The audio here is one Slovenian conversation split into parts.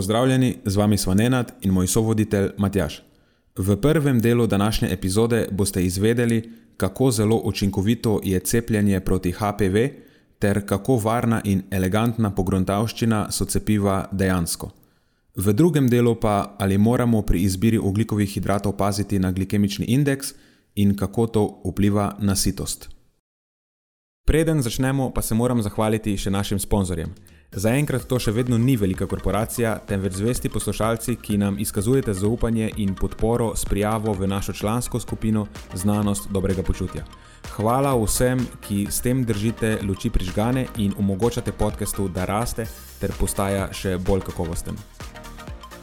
Pozdravljeni, z vami smo Nenad in moj sovoditelj Matjaš. V prvem delu današnje epizode boste izvedeli, kako zelo učinkovito je cepljenje proti HPV, ter kako varna in elegantna pogruntavščina so cepiva dejansko. V drugem delu pa, ali moramo pri izbiri oglikovih hidratov paziti na glikemični indeks in kako to vpliva na sitost. Preden začnemo, pa se moram zahvaliti še našim sponzorjem. Zaenkrat to še vedno ni velika korporacija, temveč zvesti poslušalci, ki nam izkazujete zaupanje in podporo s prijavo v našo člansko skupino Znanost dobrega počutja. Hvala vsem, ki s tem držite luči prižgane in omogočate podkastu, da raste ter postaja še bolj kakovosten.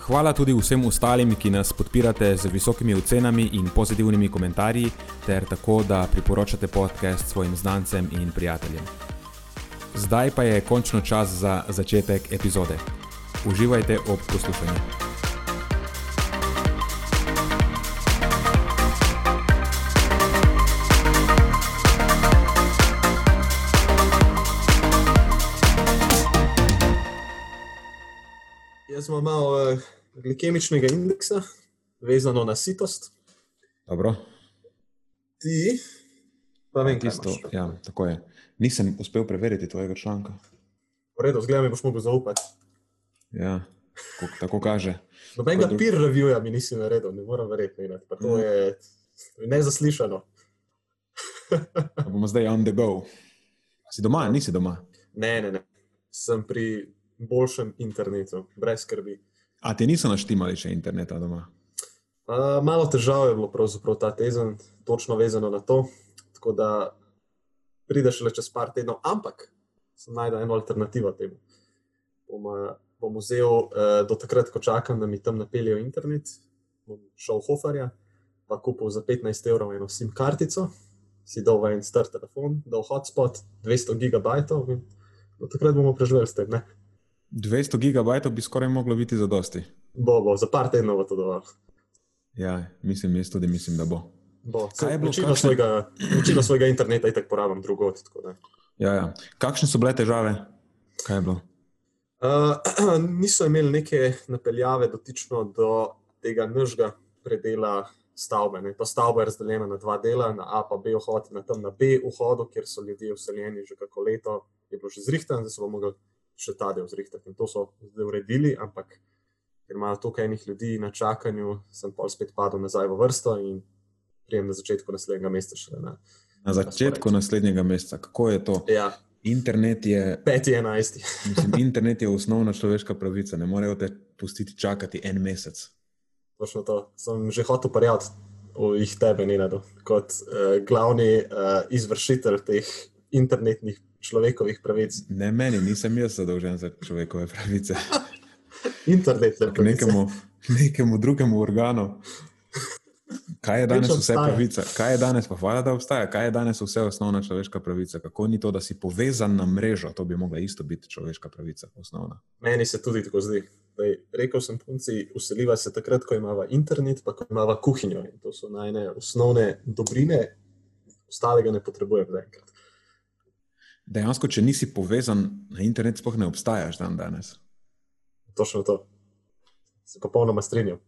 Hvala tudi vsem ostalim, ki nas podpirate z visokimi ocenami in pozitivnimi komentarji, ter tako, da priporočate podcast svojim znancem in prijateljem. Zdaj pa je končno čas za začetek epizode. Uživajte ob poslušanju. Jaz imam malo uh, glikemičnega indeksa, vezano na sitost. Dobro, Ti, pa vem, kaj tisto, imaš. ja, tako je. Nisem uspel preveriti tvojega članka. V redu, zgleda mi boš mogel zaupati. Ja, tako, tako kaže. Nobenega Tako peer reviewja mi nisi naredil, ne morem verjeti. To Mm. je nezaslišano. Bomo zdaj on the go. Si doma, nisi doma. Ne, ne, ne. Sem pri boljšem internetu, brez skrbi. A ti niso naštimali še interneta doma? Uh, malo težav je bilo pravzaprav ta teden, točno vezano na to. Tako da prideš le čez par tednov, ampak sem najdel eno alternativo temu. Bom, uh, bom vzel uh, do takrat, ko čakam, da mi tam napeljejo internet, bom šel v Hoferja, pa kupil za 15 evrov eno SIM kartico, si dal v en star telefon, dal hotspot, 200 gigabajtov in do takrat bomo preživeli s tem. Ne? 200 gigabajtov bi skoraj moglo biti za dosti. Bo, bo, za par tednov bo to dovolj. Ja, mislim, jaz tudi mislim, da bo. Bo. Kaj je bilo, Večino kakšne- svojega, večino svojega interneta itak porabim da. Ja, ja. Kakšne so bile težave? Kaj je bilo? Uh, niso imeli neke napeljave dotično do tega nožga predela stavbe. Ne. Ta stavba je razdeljena na dva dela, na A in B vhod, in na tam na B vhodu, kjer so ljudje vseljeni že kako leto, je bilo že zrihtan, zdaj so bomo mogli še ta del zrihtati. In to so zdaj uredili, ampak ker imajo toliko enih ljudi na čakanju, sem pa spet padel nazaj v vrsto in prijem na začetku naslednjega meseca šele na. Na začetku naslednjega meseca, kako je to? Ja, Internet je, 5.11. mislim, internet je osnovna človeška pravica, ne morejo te pustiti čakati en mesec. Točno to. Sem že hotel parjati jih tebe, Nenado, kot uh, glavni uh, izvršitelj teh internetnih človekovih pravic. Ne meni, nisem jaz zadolžen za človekove pravice. Internetne K pravice. nekemu, nekemu drugemu organu. Kaj je danes vse obstaja. pravica? Kaj je danes, pa hvala, da obstaja, kaj je danes vse osnovna človeška pravica? Kako ni to, da si povezan na mrežo, to bi mogla isto biti človeška pravica, osnovna. Meni se tudi tako zdi. Daj, rekel sem punci, useliva se takrat, ko imamo internet, pa ko imamo kuhinjo. In to so najne osnovne dobrine, ostalega ne potrebujem zaenkrat. Dejansko, če nisi povezan na internet, sploh ne obstajaš dan danes. Točno to. Se popolnoma strinjam.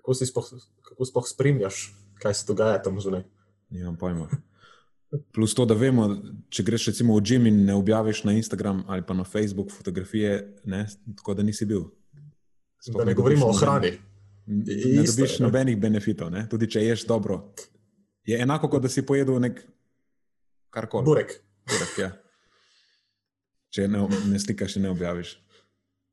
Kako, si sploh, kako sploh spremljaš, kaj se dogaja tam zunaj? Nimam pojma. Plus to, da vemo, če greš recimo v gym in ne objaviš na Instagram ali pa na Facebook fotografije, ne, tako da nisi bil. Sploh Da ne dobiš govorimo o hrani. Ne Isto dobiš ne. nobenih benefitov, ne? tudi če ješ dobro. Je enako, kot da si pojedel nek karkoli. Burek. Burek, ja. Če ne, ne slikaš in ne objaviš.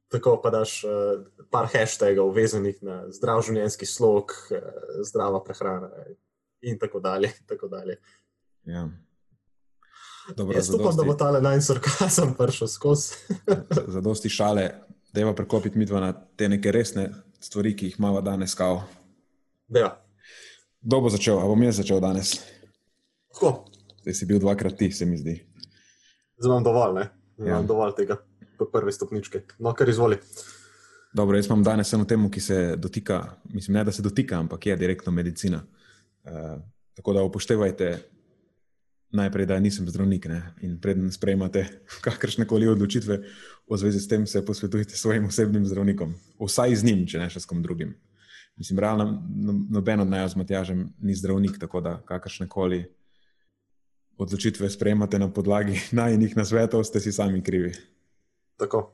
Tako pa daš uh, par hashtagov vezanih na zdrav življenjski slog, uh, zdrava prehrana in tako dalje. in Tako dalje. Ja. Dobro, Jaz upam, da bo ta najn sarkazem prišel skozi. za dosti šale, da je pa preklopiti midva na te neke resne stvari, ki jih imamo danes, kao. Ja, Kdo bo začel? Ali bom jaz začel danes? tako, Zdaj si bil dvakrat ti, se mi zdi. zdaj imam dovolj, ne? Zdaj Ja. Imam dovolj tega prve stopničke. No, kar izvoli. Dobro, jaz imam danes eno temo, ki se dotika, mislim, ne da se dotika, ampak je direktno medicina. Uh, tako da upoštevajte najprej, da nisem zdravnik ne? in preden sprejmate kakršne koli odločitve v zvezi s tem, se posvetujte svojim osebnim zdravnikom. Vsaj z njim, če ne še s kom drugim. Mislim, realno, no- noben od nas z Matjažem ni zdravnik, tako da kakršne koli odločitve sprejemate na podlagi najnih nasvetov, ste si sami krivi. Tako.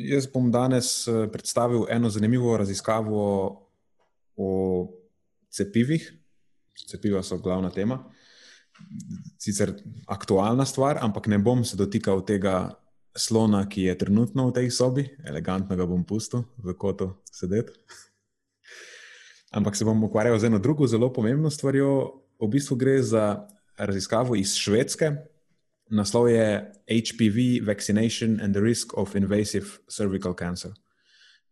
Jaz bom danes eh, predstavil eno zanimivo raziskavo o cepivih. Cepiva so glavna tema. Sicer aktualna stvar, ampak ne bom se dotikal tega slona, ki je trenutno v tej sobi, elegantno ga bom pustil v kotu sedeti. Ampak se bom ukvarjal z eno drugo zelo pomembno stvarjo. V bistvu gre za raziskavo iz Švedske, Naslov je HPV Vaccination and the Risk of Invasive Cervical Cancer.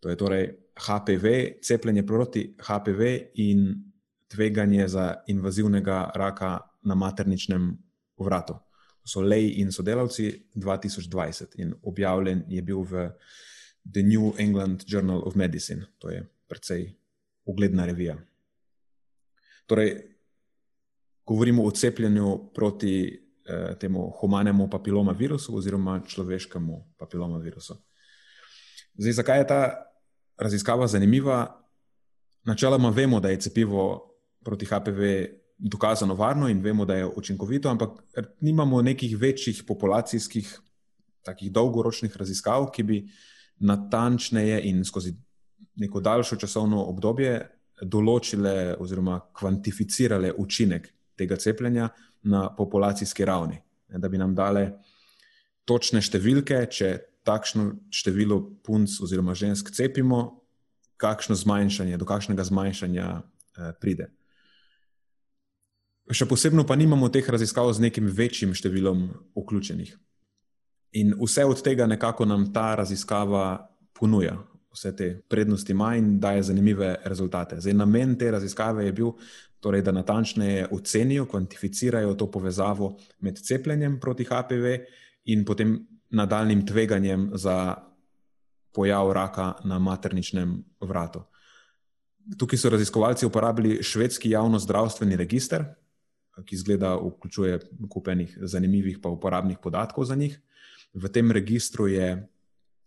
To je torej HPV, cepljenje proti HPV in tveganje za invazivnega raka na materničnem vratu. To so Lej in sodelavci 2020 in objavljen je bil v The New England Journal of Medicine. To je precej ugledna revija. Torej, govorimo o cepljenju proti eh, temu humanemu papiloma virusu oziroma človeškemu papiloma virusu. Zdaj, zakaj je ta raziskava zanimiva? Načeloma vemo, da je cepivo proti HPV dokazano varno in vemo, da je učinkovito, ampak nimamo nekih večjih populacijskih, takih dolgoročnih raziskav, ki bi natančneje in skozi neko daljšo časovno obdobje določile oziroma kvantificirale učinek tega cepljenja na populacijski ravni, ne, da bi nam dale točne številke, če takšno število punc oziroma žensk cepimo, kakšno zmanjšanje, do kakšnega zmanjšanja eh, pride. Še posebno pa nimamo teh raziskav z nekim večjim številom vključenih. In vse od tega nekako nam ta raziskava ponuja. Vse te prednosti ima in daje zanimive rezultate. Zdaj, namen te raziskave je bil, torej, da natančneje ocenijo, kvantificirajo to povezavo med cepljenjem proti HPV in potem nadaljnim tveganjem za pojav raka na materničnem vratu. Tukaj so raziskovalci uporabili švedski javno-zdravstveni register, ki zgleda vključuje kupenih zanimivih pa uporabnih podatkov za njih. V tem registru je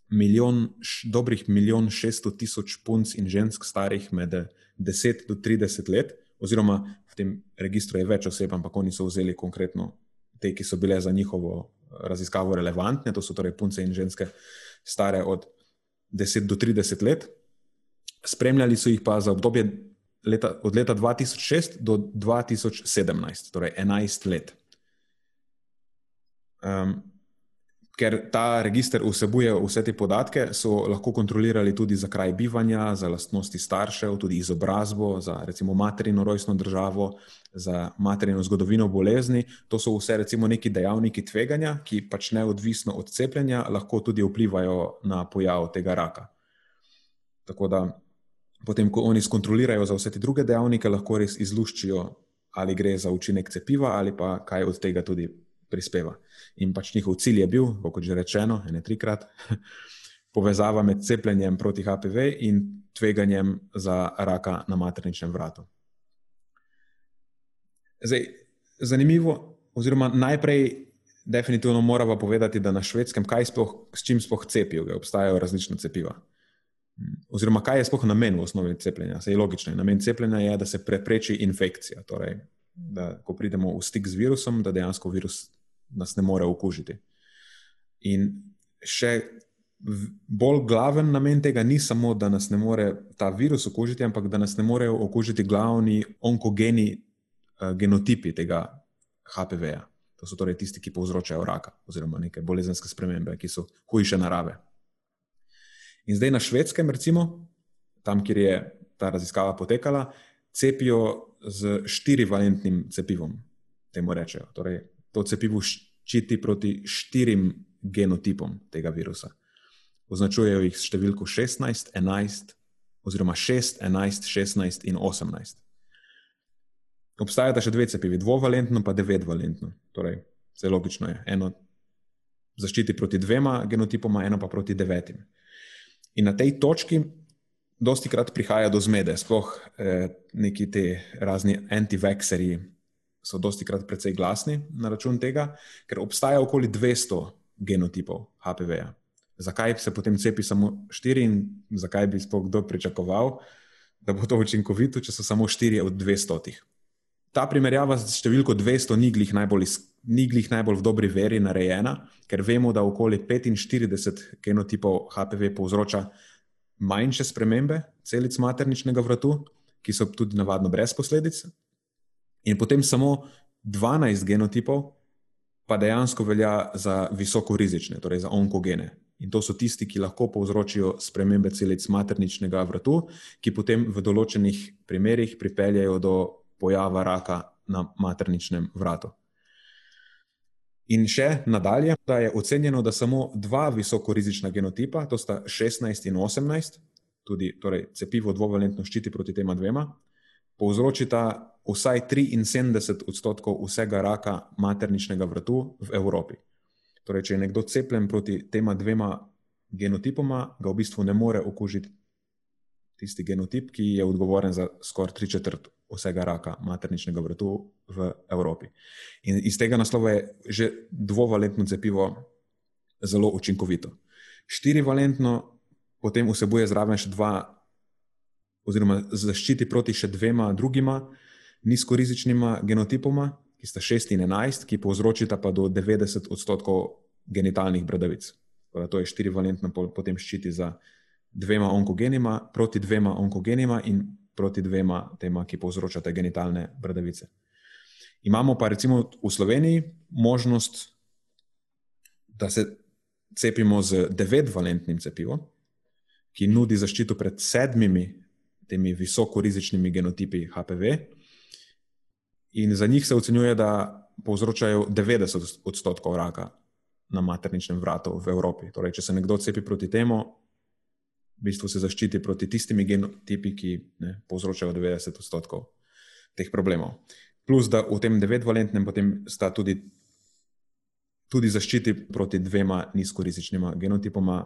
milijon, dobrih milijon šeststo tisoč punc in žensk starih med 10 do 30 let, oziroma v tem registru je več oseb, ampak oni so vzeli konkretno te, ki so bile za njihovo raziskavo relevantne, to so torej punce in ženske stare od 10 do 30 let. Spremljali so jih pa za obdobje leta, od leta 2006 do 2017, torej 11 let. Um, ker ta register vsebuje vse te podatke, so lahko kontrolirali tudi za kraj bivanja, za lastnosti staršev, tudi izobrazbo, za recimo materino rojstno državo, za materino zgodovino bolezni. To so vse recimo neki dejavniki tveganja, ki pač neodvisno od cepljenja lahko tudi vplivajo na pojav tega raka. Tako da potem, ko oni skontrolirajo za vse te druge dejavnike, lahko res izluščijo, ali gre za učinek cepiva ali pa kaj od tega tudi prispeva. In pač njihov cilj je bil, kot že rečeno, ene trikrat, povezava med cepljenjem proti HPV in tveganjem za raka na materničnem vratu. Zdaj, zanimivo, oziroma najprej, definitivno moramo povedati, da na švedskem, kaj sploh, s čim sploh cepijo, obstajajo različna cepiva. Oziroma, kaj je sploh namen v osnovi cepljenja? Se je logično. Namen cepljenja je, da se prepreči infekcija. Torej, da, ko pridemo v stik z virusom, da dejansko virus nas ne more okužiti. In še bolj glaven namen tega ni samo, da nas ne more ta virus okužiti, ampak da nas ne morejo okužiti glavni onkogeni uh, genotipi tega HPV-ja. To so torej tisti, ki povzročajo raka oziroma neke bolezenske spremembe, ki so hujše narave. In zdaj na švedskem, recimo, tam, kjer je ta raziskava potekala, cepijo z štirivalentnim cepivom. Temu rečejo. Torej, to cepivo ščiti proti štirim genotipom tega virusa. Označujejo jih s številko 16, 11, oziroma 6, 11, 16 in 18. Obstajata še dve cepivi, dvovalentno in devetvalentno. Torej, zelo logično je. Eno zaščiti proti dvema genotipoma, eno pa proti devetim. In na tej točki dosti krat prihaja do zmede, sploh eh, neki ti razni anti-vaxerji so dosti krat precej glasni na račun tega, ker obstaja okoli 200 genotipov HPV-ja. Zakaj se potem cepi samo štiri in zakaj bi sploh kdo pričakoval, da bo to učinkovito, če so samo štiri od 200? Ta primerjava s številko 200 ni glih najbolj, ni glih najbolj v dobri veri narejena, ker vemo, da okoli 45 genotipov HPV povzroča manjše spremembe celic materničnega vratu, ki so tudi navadno brez posledic. In potem samo 12 genotipov pa dejansko velja za visoko rizične, torej za onkogene. In to so tisti, ki lahko povzročijo spremembe celic materničnega vratu, ki potem v določenih primerjih pripeljajo do pojava raka na materničnem vratu. In še nadalje, da je ocenjeno, da samo dva visoko rizična genotipa, to sta 16 in 18, tudi torej, cepivo dvovalentno ščiti proti tema dvema, povzročita vsaj 73 odstotkov vsega raka materničnega vratu v Evropi. Torej, če je nekdo cepljen proti tema dvema genotipoma, ga v bistvu ne more okužiti tisti genotip, ki je odgovoren za skoraj tri četrt vsega raka materničnega vratu v Evropi. In iz tega naslova je že dvovalentno cepivo zelo učinkovito. Štirivalentno potem vsebuje zraven še dva, oziroma zaščiti proti še dvema drugima nizkorizičnima genotipoma, ki sta 6 in 11, ki povzročita pa do 90 odstotkov genitalnih bradavic. Torej, to je štirivalentno, potem ščiti za dvema onkogenima, proti dvema onkogenima in proti dvema tema, ki povzročata genitalne bradavice. Imamo pa recimo v Sloveniji možnost, da se cepimo z devetvalentnim cepivom, ki nudi zaščito pred sedmimi temi visokorizičnimi genotipi HPV. In za njih se ocenjuje, da povzročajo 90 odstotkov raka na materničnem vratu v Evropi. Torej, če se nekdo cepi proti temu, v bistvu se zaščiti proti tistimi genotipi, ki ne, povzročajo 90 odstotkov teh problemov. Plus, da v tem devetvalentnem potem sta tudi, tudi zaščiti proti dvema nizkorizičnima genotipoma,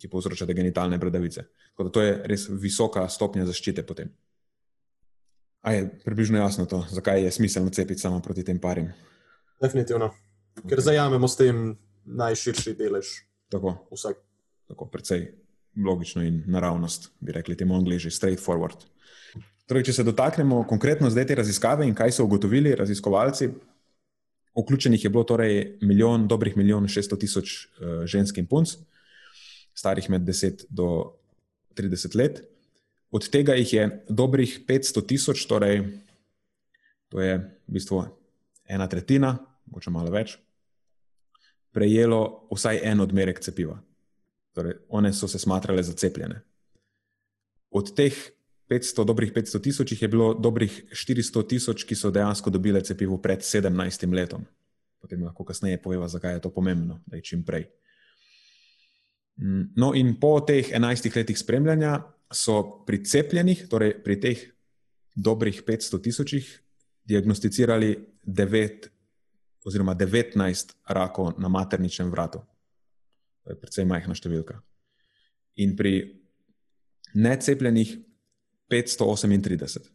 ki povzročata genitalne bradavice. Tako da to je res visoka stopnja zaščite potem. A je približno jasno to, zakaj je smiselno cepiti samo proti tem parim? Definitivno. Ker zajamemo s tem najširši delež. Tako. Vsak. Tako, precej logično in naravnost, bi rekli temu angliži, straightforward. Torej, če se dotaknemo konkretno zdaj te raziskave in kaj so ugotovili raziskovalci, vključenih je bilo torej milijon, dobrih milijon, šeststo tisoč uh, žensk in punc, starih med 10 do 30 let. Od tega jih je dobrih 500 tisoč, torej to je v bistvu ena tretjina, morda malo več, prejelo vsaj en odmerek cepiva. Torej, one so se smatrale za cepljene. Od teh 500, dobrih 500 tisoč je bilo dobrih 400 tisoč, ki so dejansko dobile cepivo pred 17 letom. Potem lahko kasneje poveva, zakaj je to pomembno, da je čim prej. Mm, no, in po teh 11 letih spremljanja so pri cepljenih, torej pri teh dobrih 500 tisočih, diagnosticirali 9 oziroma 19 rakov na materničnem vratu. To je precej majhna številka. In pri necepljenih 538.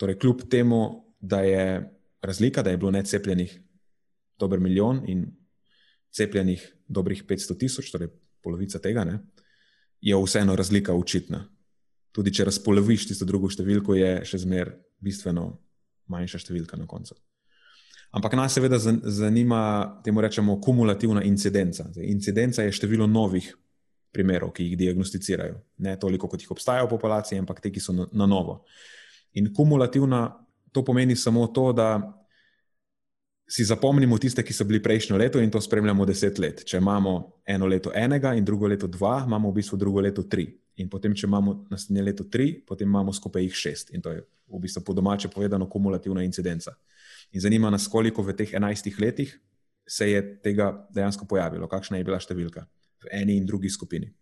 Torej, kljub temu, da je razlika, da je bilo necepljenih dober milijon in cepljenih dobrih 500 tisoč, torej polovica tega, ne, je vseeno razlika očitna. Tudi če razpoloviš tisto drugo številko, je še zmeraj bistveno manjša številka na koncu. Ampak nas seveda zanima, temu rečemo, kumulativna incidenca. Zdaj, incidenca je število novih primerov, ki jih diagnosticirajo. Ne toliko, kot jih obstaja v populaciji, ampak te, ki so na, na novo. In kumulativna, to pomeni samo to, da si zapomnimo tiste, ki so bili prejšnjo leto in to spremljamo deset let. Če imamo eno leto enega in drugo leto dva, imamo v bistvu drugo leto tri. In potem, če imamo naslednje leto tri, potem imamo skupaj jih šest. In to je v bistvu po domače povedano kumulativna incidenca. In zanima nas, koliko v teh enajstih letih se je tega dejansko pojavilo, kakšna je bila številka v eni in drugi skupini.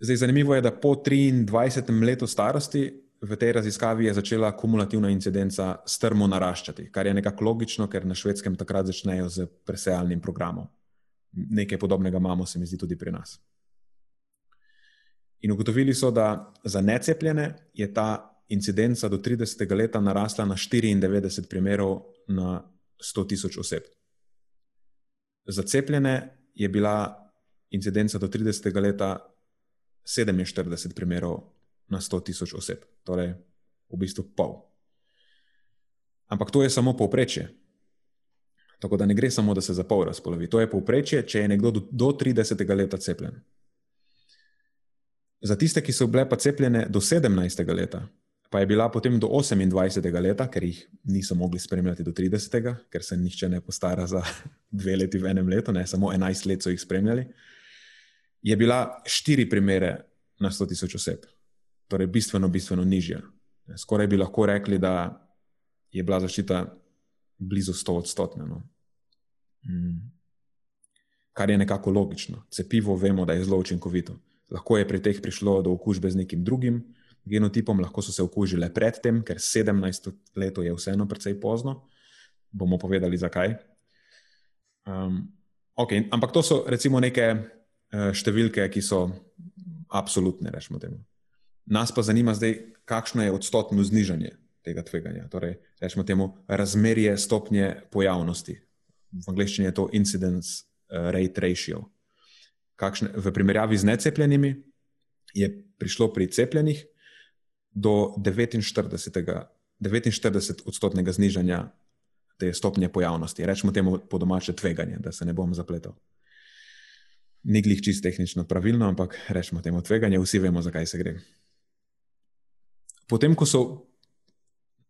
Zdaj, zanimivo je, da po 23. letu starosti v tej raziskavi je začela kumulativna incidenca strmo naraščati, kar je nekako logično, ker na švedskem takrat začnejo z presejalnim programom. Nekaj podobnega imamo, se mi zdi, tudi pri nas. In ugotovili so, da za necepljene je ta incidenca do 30. leta narasla na 94 primerov na 100 tisoč oseb. Za cepljene je bila incidenca do 30. leta 47 primerov na 100 tisoč oseb, torej v bistvu pol. Ampak to je samo povprečje. Tako da ne gre samo, da se za pol razpolovi. To je povprečje, če je nekdo do, do 30. leta cepljen. Za tiste, ki so bile pa cepljene do 17. leta, pa je bila potem do 28. leta, ker jih niso mogli spremljati do 30. ker se nihče ne postara za dve leti v enem letu, ne samo 11 let so jih spremljali je bila štiri primere na 100 tisoč oseb, torej bistveno, bistveno nižja. Skoraj bi lahko rekli, da je bila zaščita blizu 100 odstotna. No. Mm. Kar je nekako logično. Cepivo vemo, da je zelo učinkovito. Lahko je pri teh prišlo do okužbe z nekim drugim genotipom, lahko so se okužile predtem, ker 17 let je vseeno precej pozno. Bomo povedali, zakaj. Um, okay, ampak to so recimo neke Eh, številke, ki so absolutne, rečemo temu. Nas pa zanima zdaj, kakšno je odstotno znižanje tega tveganja. Torej, rečemo temu razmerje stopnje pojavnosti. V angleščini je to incidence eh, rate ratio. Kakšne, v primerjavi z necepljenimi je prišlo pri cepljenih do 49, 49 odstotnega znižanja te stopnje pojavnosti. Rečemo temu po domače tveganje, da se ne bom zapletel ni glih čist tehnično pravilno, ampak rečemo temu tveganje, vsi vemo, zakaj se gre. Potem, ko so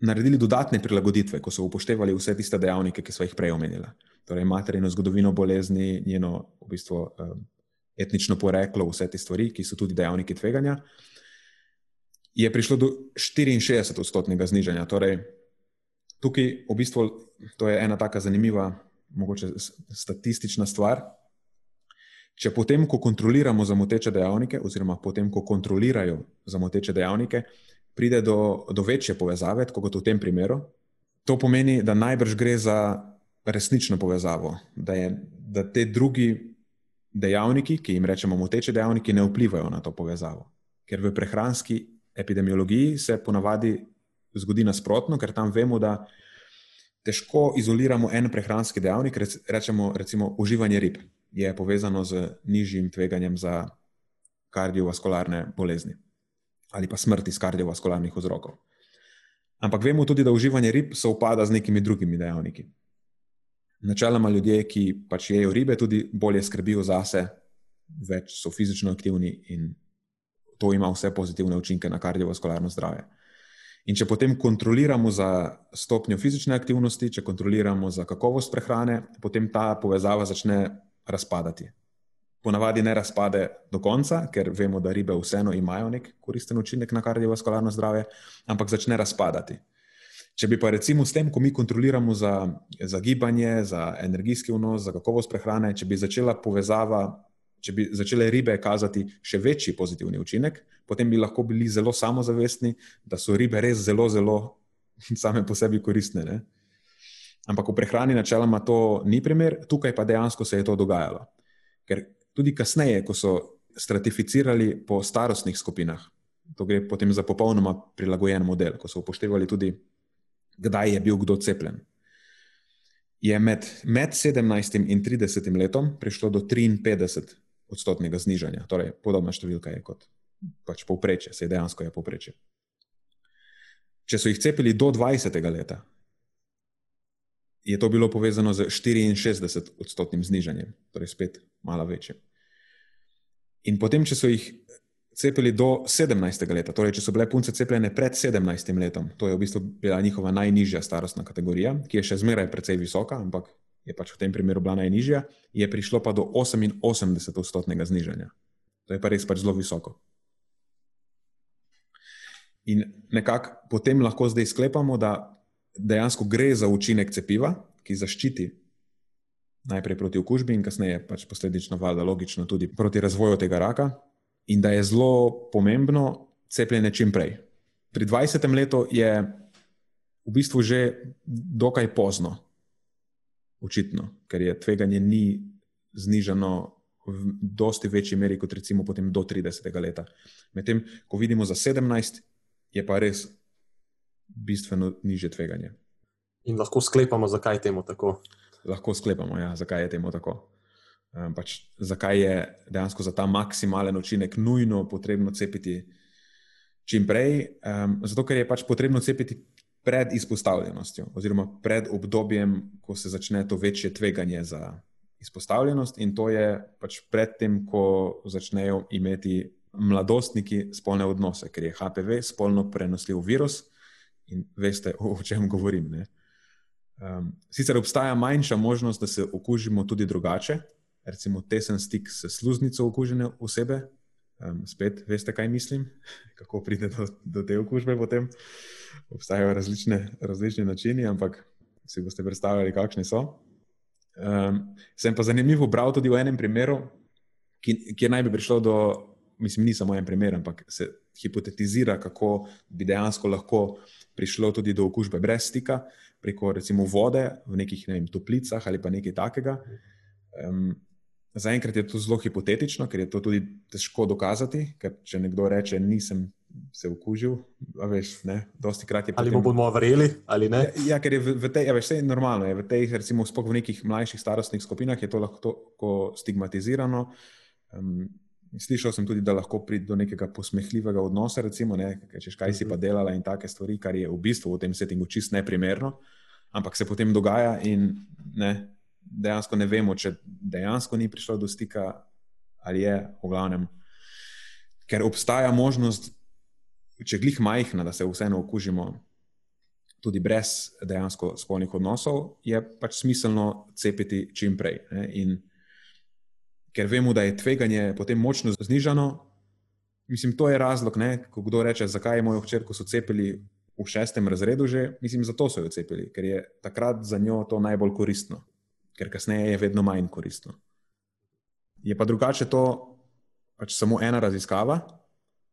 naredili dodatne prilagoditve, ko so upoštevali vse tiste dejavnike, ki so jih prej omenili, torej materino zgodovino bolezni, njeno v bistvu, etnično poreklo, vse te stvari, ki so tudi dejavniki tveganja, je prišlo do 64-odstotnega znižanja. Torej, tukaj v bistvu to je ena tako zanimiva, mogoče statistična stvar. Če potem, ko kontroliramo za moteče dejavnike, oziroma potem, ko kontrolirajo za moteče dejavnike, pride do, do večje povezave, kot v tem primeru, to pomeni, da najbrž gre za resnično povezavo, da, je, da te drugi dejavniki, ki jim rečemo moteče dejavniki, ne vplivajo na to povezavo. Ker v prehranski epidemiologiji se ponavadi zgodi nasprotno, ker tam vemo, da težko izoliramo en prehranski dejavnik, rečemo recimo uživanje rib. Je povezano z nižjim tveganjem za kardiovaskularne bolezni ali pa smrti iz kardiovaskularnih vzrokov. Ampak vemo tudi, da uživanje rib se upada z nekimi drugimi dejavniki. Načeloma ljudje, ki pač jedo ribe, tudi bolje skrbijo zase, več so fizično aktivni in to ima vse pozitivne učinke na kardiovaskularno zdravje. In če potem kontroliramo za stopnjo fizične aktivnosti, če kontroliramo za kakovost prehrane, potem ta povezava začne razpadati. Ponavadi ne razpade do konca, ker vemo, da ribe vseeno imajo nek koristen učinek na kardiovaskularno zdravje, ampak začne razpadati. Če bi pa recimo s tem, ko mi kontroliramo za, za gibanje, za energijski vnos, za kakovost prehrane, če bi začela povezava, če bi začele ribe kazati še večji pozitivni učinek, potem bi lahko bili zelo samozavestni, da so ribe res zelo, zelo same po sebi koristne. Ne? Ampak v prehrani načeloma to ni primer, tukaj pa dejansko se je to dogajalo. Ker tudi kasneje, ko so stratificirali po starostnih skupinah, to gre potem za popolnoma prilagojen model, ko so upoštevali tudi, kdaj je bil kdo cepljen. Je med, med 17 in 30 letom prišlo do 53 odstotnega znižanja, torej podobna številka je kot pač povprečje, se dejansko je povprečje. Če so jih cepili do 20 leta, je to bilo povezano z 64 odstotnim znižanjem, torej spet malo večje. In potem, če so jih cepili do 17. leta, torej če so bile punce cepljene pred 17. letom, to je v bistvu bila njihova najnižja starostna kategorija, ki je še zmeraj precej visoka, ampak je pač v tem primeru bila najnižja, je prišlo pa do 88 odstotnega znižanja. To je pa res pač zelo visoko. In nekako potem lahko zdaj sklepamo, da dejansko gre za učinek cepiva, ki zaščiti najprej proti okužbi in kasneje pač posledično valjda logično tudi proti razvoju tega raka. in da je zelo pomembno cepljenje čim prej. Pri 20. letu je v bistvu že dokaj pozno, očitno, ker je tveganje ni znižano v dosti večji meri kot recimo do 30. leta. Medtem, ko vidimo za 17, je pa res bistveno niže tveganje. In lahko sklepamo, zakaj je temu tako. Lahko sklepamo, ja, zakaj je temu tako. Um, pač, zakaj je dejansko za ta maksimalen učinek nujno potrebno cepiti čim prej? Um, zato, ker je pač potrebno cepiti pred izpostavljenostjo, oziroma pred obdobjem, ko se začne to večje tveganje za izpostavljenost, in to je pač predtem, ko začnejo imeti mladostniki spolne odnose, ker je HPV spolno prenosljiv virus in veste, o, o čem govorim. Um, sicer obstaja manjša možnost, da se okužimo tudi drugače, recimo tesen stik s sluznico okužene osebe. Um, spet veste, kaj mislim, kako pride do, do te okužbe potem. Obstajajo različne, različne načini, ampak si boste predstavljali, kakšni so. Um, sem pa zanimivo bral tudi v enem primeru, kjer naj bi prišlo do mislim, ni samo en primer, ampak se hipotetizira, kako bi dejansko lahko prišlo tudi do okužbe brez stika, preko recimo vode v nekih ne vem, toplicah ali pa nekaj takega. Um, Zaenkrat je to zelo hipotetično, ker je to tudi težko dokazati. Ker če nekdo reče, nisem se okužil, veš, ne, dosti krat je. Ali potem... bomo verjeli, ali ne? Ja, ker je v, v tej, ja, veš, vse je normalno. Je v tej, recimo, spok v nekih mlajših starostnih skupinah je to lahko stigmatizirano. Um, Slišal sem tudi, da lahko pride do nekega posmehljivega odnosa, recimo, ne, češ, kaj si pa mhm. delala in take stvari, kar je v bistvu v tem settingu čist neprimerno, ampak se potem dogaja in ne, dejansko ne vemo, če dejansko ni prišlo do stika ali je v glavnem. Ker obstaja možnost, če glih majhna, da se vseeno okužimo tudi brez dejansko spolnih odnosov, je pač smiselno cepiti čim prej. Ne, ker vemo, da je tveganje potem močno znižano. Mislim, to je razlog, ne, ko kdo reče, zakaj je mojo hčerko so cepili v šestem razredu že. Mislim, zato so jo cepili, ker je takrat za njo to najbolj koristno, ker kasneje je vedno manj koristno. Je pa drugače to pač samo ena raziskava,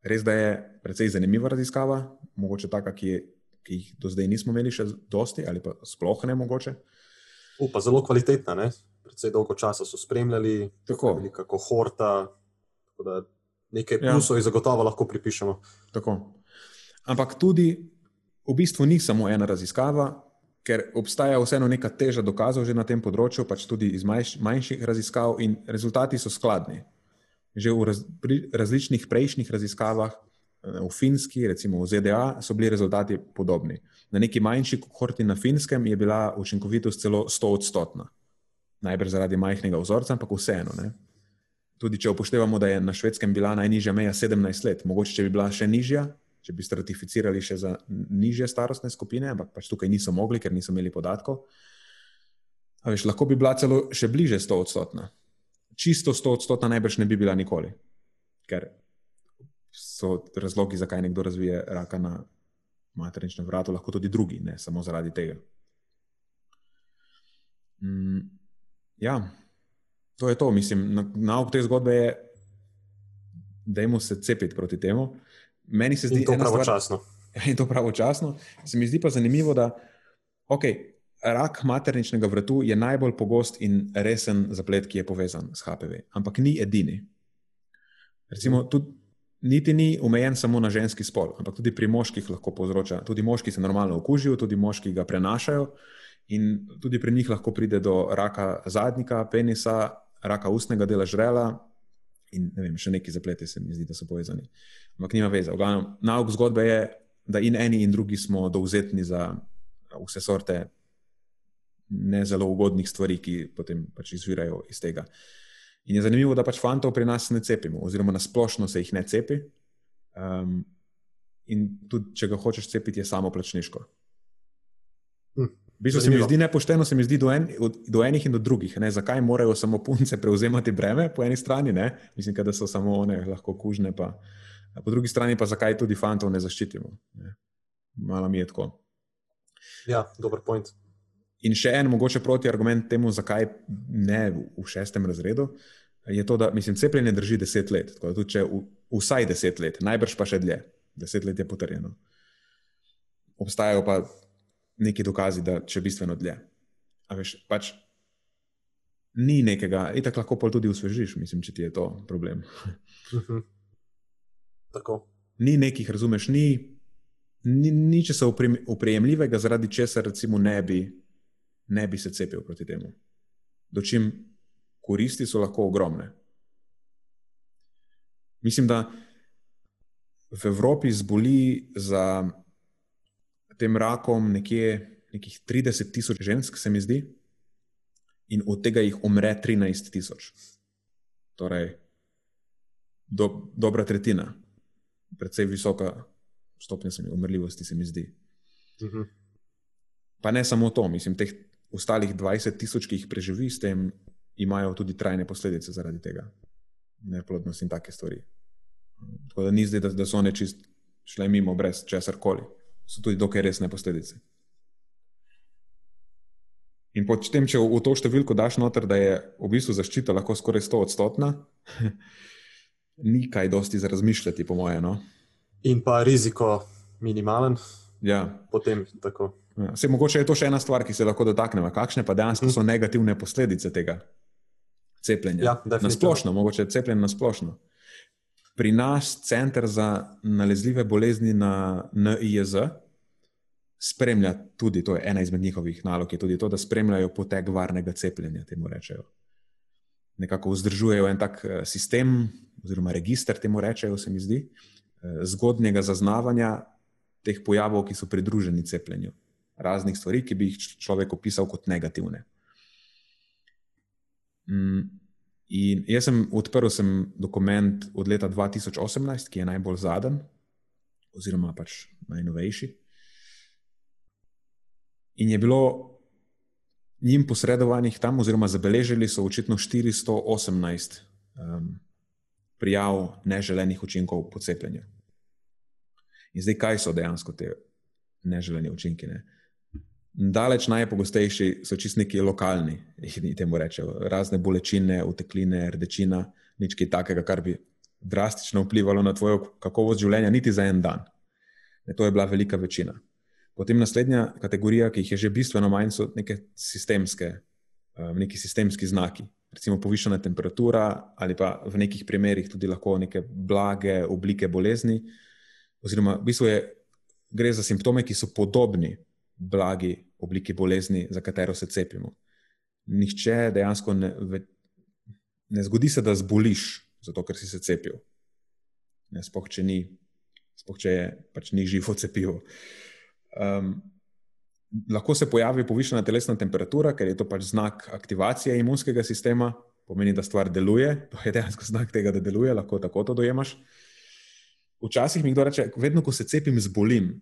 res da je precej zanimiva raziskava, mogoče taka, ki, je, ki jih do zdaj nismo imeli še dosti ali pa sploh ne mogoče. Upa, zelo kvalitetna, ne? Precej dolgo časa so spremljali, tako kako horta. Nekaj ja. plusov ja. zagotovo lahko pripišemo. Tako. Ampak tudi v bistvu ni samo ena raziskava, ker obstaja vseeno neka teža dokazov že na tem področju, pač tudi iz manjš, manjših raziskav, in rezultati so skladni. Že v raz, različnih prejšnjih raziskavah, eh, v Finski, recimo v ZDA, so bili rezultati podobni. Na neki manjši kohorti na Finskem je bila učinkovitost celo 100 odstotna najbrž zaradi majhnega vzorca, ampak vseeno. Ne? Tudi če upoštevamo, da je na švedskem bila najnižja meja 17 let, mogoče če bi bila še nižja, če bi stratificirali še za nižje starostne skupine, ampak pač tukaj niso mogli, ker niso imeli podatkov. Veš, lahko bi bila celo še bliže 100 odstotna. Čisto 100 odstotna najbrž ne bi bila nikoli, ker so razlogi, zakaj nekdo razvije raka na materničnem vratu, lahko tudi drugi, ne samo zaradi tega. Mm ja, to je to. Mislim, nauk te zgodbe je, da jim se cepiti proti temu. Meni se zdi to pravočasno. In to pravočasno. Se mi zdi pa zanimivo, da okay, rak materničnega vratu je najbolj pogost in resen zaplet, ki je povezan s HPV, ampak ni edini. Recimo, tudi, niti ni omejen samo na ženski spol, ampak tudi pri moških lahko povzroča. Tudi moški se normalno okužijo, tudi moški ga prenašajo. In tudi pri njih lahko pride do raka zadnjika, penisa, raka ustnega dela žrela in ne vem, še neki zapleti se mi zdi, da so povezani. Ampak nima veze. Nauk zgodbe je, da in eni in drugi smo dovzetni za vse sorte ne zelo ugodnih stvari, ki potem pač izvirajo iz tega. In je zanimivo, da pač fantov pri nas ne cepimo, oziroma na splošno se jih ne cepi. Um, in tudi, če ga hočeš cepiti, je samo plačniško. Hm. V bistvu se mi zdi nepošteno, se mi zdi do, en, do enih in do drugih. Ne? Zakaj morajo samo punce prevzemati breme po eni strani, ne? mislim, da so samo one lahko kužne, pa po drugi strani pa zakaj tudi fantov ne zaščitimo. Ne? Malo mi je tako. Ja, dober point. In še en mogoče proti argument temu, zakaj ne v šestem razredu, je to, da mislim, cepljenje drži deset let. Tako, tudi, če v vsaj deset let, najbrž pa še dlje. Deset let je potrjeno. Obstajajo pa neki dokazi, da če bistveno dlje. A veš, pač ni nekega, in tako lahko pa tudi usvežiš, mislim, če ti je to problem. Mhm. Tako. Ni nekih, razumeš, ni, ni ničesar uprejemljivega, zaradi česar recimo ne bi, ne bi se cepil proti temu. Dočim koristi so lahko ogromne. Mislim, da v Evropi zboli za tem rakom nekje nekih 30 tisoč žensk, se mi zdi, in od tega jih umre 13 tisoč. Torej, do, dobra tretjina, predvsej visoka stopnja umrljivosti, se mi zdi. Uh -huh. Pa ne samo to, mislim, teh ostalih 20 tisoč, ki jih preživi s tem, imajo tudi trajne posledice zaradi tega, neplodnost in take stvari. Tako da ni zdaj, da, da so one čist šle mimo brez česar koli. So tudi dokaj resne posledice. In potem, če v to številko daš noter, da je v bistvu zaščita lahko skoraj 100 odstotna, ni kaj dosti za razmišljati, po mojem. No? In pa riziko minimalen. Ja. Potem tako. Ja. Se, mogoče je to še ena stvar, ki se lahko dotaknemo. Kakšne pa dejansko mm. so negativne posledice tega cepljenja? Ja, na splošno, mogoče cepljenje na splošno. Pri nas, Center za nalezljive bolezni na NIJZ, spremlja tudi, to je ena izmed njihovih nalog, tudi to, da spremljajo potek varnega cepljenja, temu rečejo. Nekako vzdržujejo en tak eh, sistem, oziroma registr, temu rečejo, se mi zdi, eh, zgodnjega zaznavanja teh pojavov, ki so pridruženi cepljenju, raznih stvari, ki bi jih človek opisal kot negativne. Mm, in jaz sem odprl sem dokument od leta 2018, ki je najbolj zadnji, oziroma pač najnovejši. In je bilo njim posredovanih tam, oziroma zabeležili so očitno 418 um, prijav neželenih učinkov po cepljenju. In zdaj, kaj so dejansko te neželene učinki? Ne? Daleč najpogostejši so čist neki lokalni, jih temu rečejo, razne bolečine, utekline, rdečina, nič takega, kar bi drastično vplivalo na tvojo kakovost življenja, niti za en dan. Ne, to je bila velika večina. Potem naslednja kategorija, ki jih je že bistveno manj, so neke sistemske, um, neki sistemski znaki. Recimo povišena temperatura, ali pa v nekih primerih tudi lahko neke blage oblike bolezni. Oziroma, v bistvu je, gre za simptome, ki so podobni blagi obliki bolezni, za katero se cepimo. Nihče dejansko ne, ne zgodi se, da zboliš, zato ker si se cepil. Sploh če ni, spoh, če je, pač ni živo cepivo. Um, lahko se pojavi povišena telesna temperatura, ker je to pač znak aktivacije imunskega sistema, pomeni, da stvar deluje. To je dejansko znak tega, da deluje, lahko tako to dojemaš. Včasih mi kdo reče, vedno, ko se cepim, zbolim.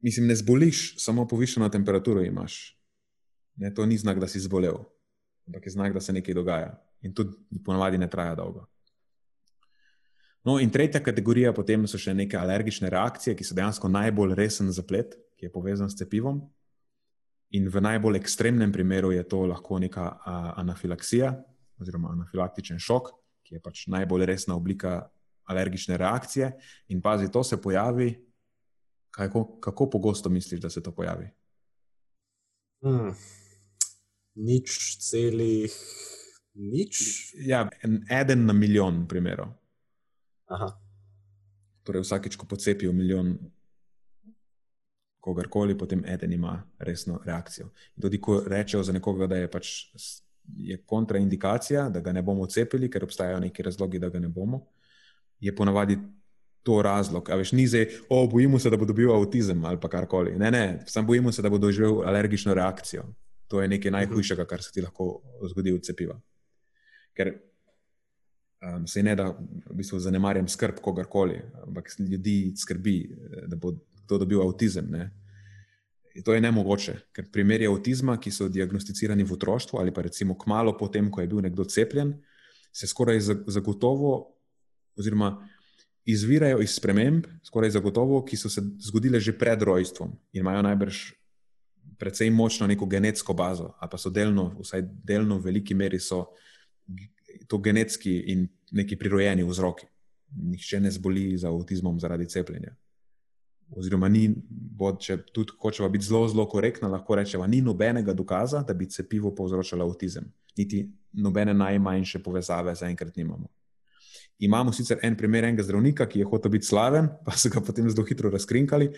Mislim, ne zboliš, samo povišeno temperaturo imaš. Ne, to ni znak, da si zbolel, ampak je znak, da se nekaj dogaja. In tudi ponovadi ne traja dolgo. No, in tretja kategorija potem so še neke alergične reakcije, ki so dejansko najbolj resen zaplet ki je povezan s cepivom. In v najbolj ekstremnem primeru je to lahko neka anafilaksija oziroma anafilaktičen šok, ki je pač najbolj resna oblika alergične reakcije. In pazi, to se pojavi. Kako, kako pogosto misliš, da se to pojavi? Hmm. Nič celih, nič. Ja, en, eden na milijon primerov. Aha. Torej, vsakeč, ko pocepijo milijon kogarkoli, potem eden ima resno reakcijo. In tudi, ko rečejo za nekoga, da je pač je kontraindikacija, da ga ne bomo cepili, ker obstajajo neki razlogi, da ga ne bomo, je ponavadi to razlog. A veš, ni zdaj, o, bojimo se, da bo dobil avtizem ali pa karkoli. Ne, ne, samo bojimo se, da bo doživel alergično reakcijo. To je nekaj najhujšega, kar se ti lahko zgodi od cepiva. Ker um, se ne da v bistvu zanemarjam skrb kogarkoli, ampak ljudi skrbi, da bo kdo dobil avtizem. Ne? To je nemogoče, ker primeri avtizma, ki so diagnosticirani v otroštvu ali pa recimo kmalo potem, ko je bil nekdo cepljen, se skoraj zagotovo, oziroma izvirajo iz sprememb, skoraj zagotovo, ki so se zgodile že pred rojstvom in imajo najbrž precej močno neko genetsko bazo, ali pa so delno, vsaj delno v veliki meri so to genetski in neki prirojeni vzroki. nihče ne zboli za avtizmom zaradi cepljenja. Oziroma, ni, bo, če tudi hočeva biti zelo, zelo korektna, lahko rečemo, ni nobenega dokaza, da bi cepivo povzročalo avtizem. Niti nobene najmanjše povezave zaenkrat nimamo. Imamo sicer en primer enega zdravnika, ki je hotel biti slaven, pa so ga potem zelo hitro razkrinkali,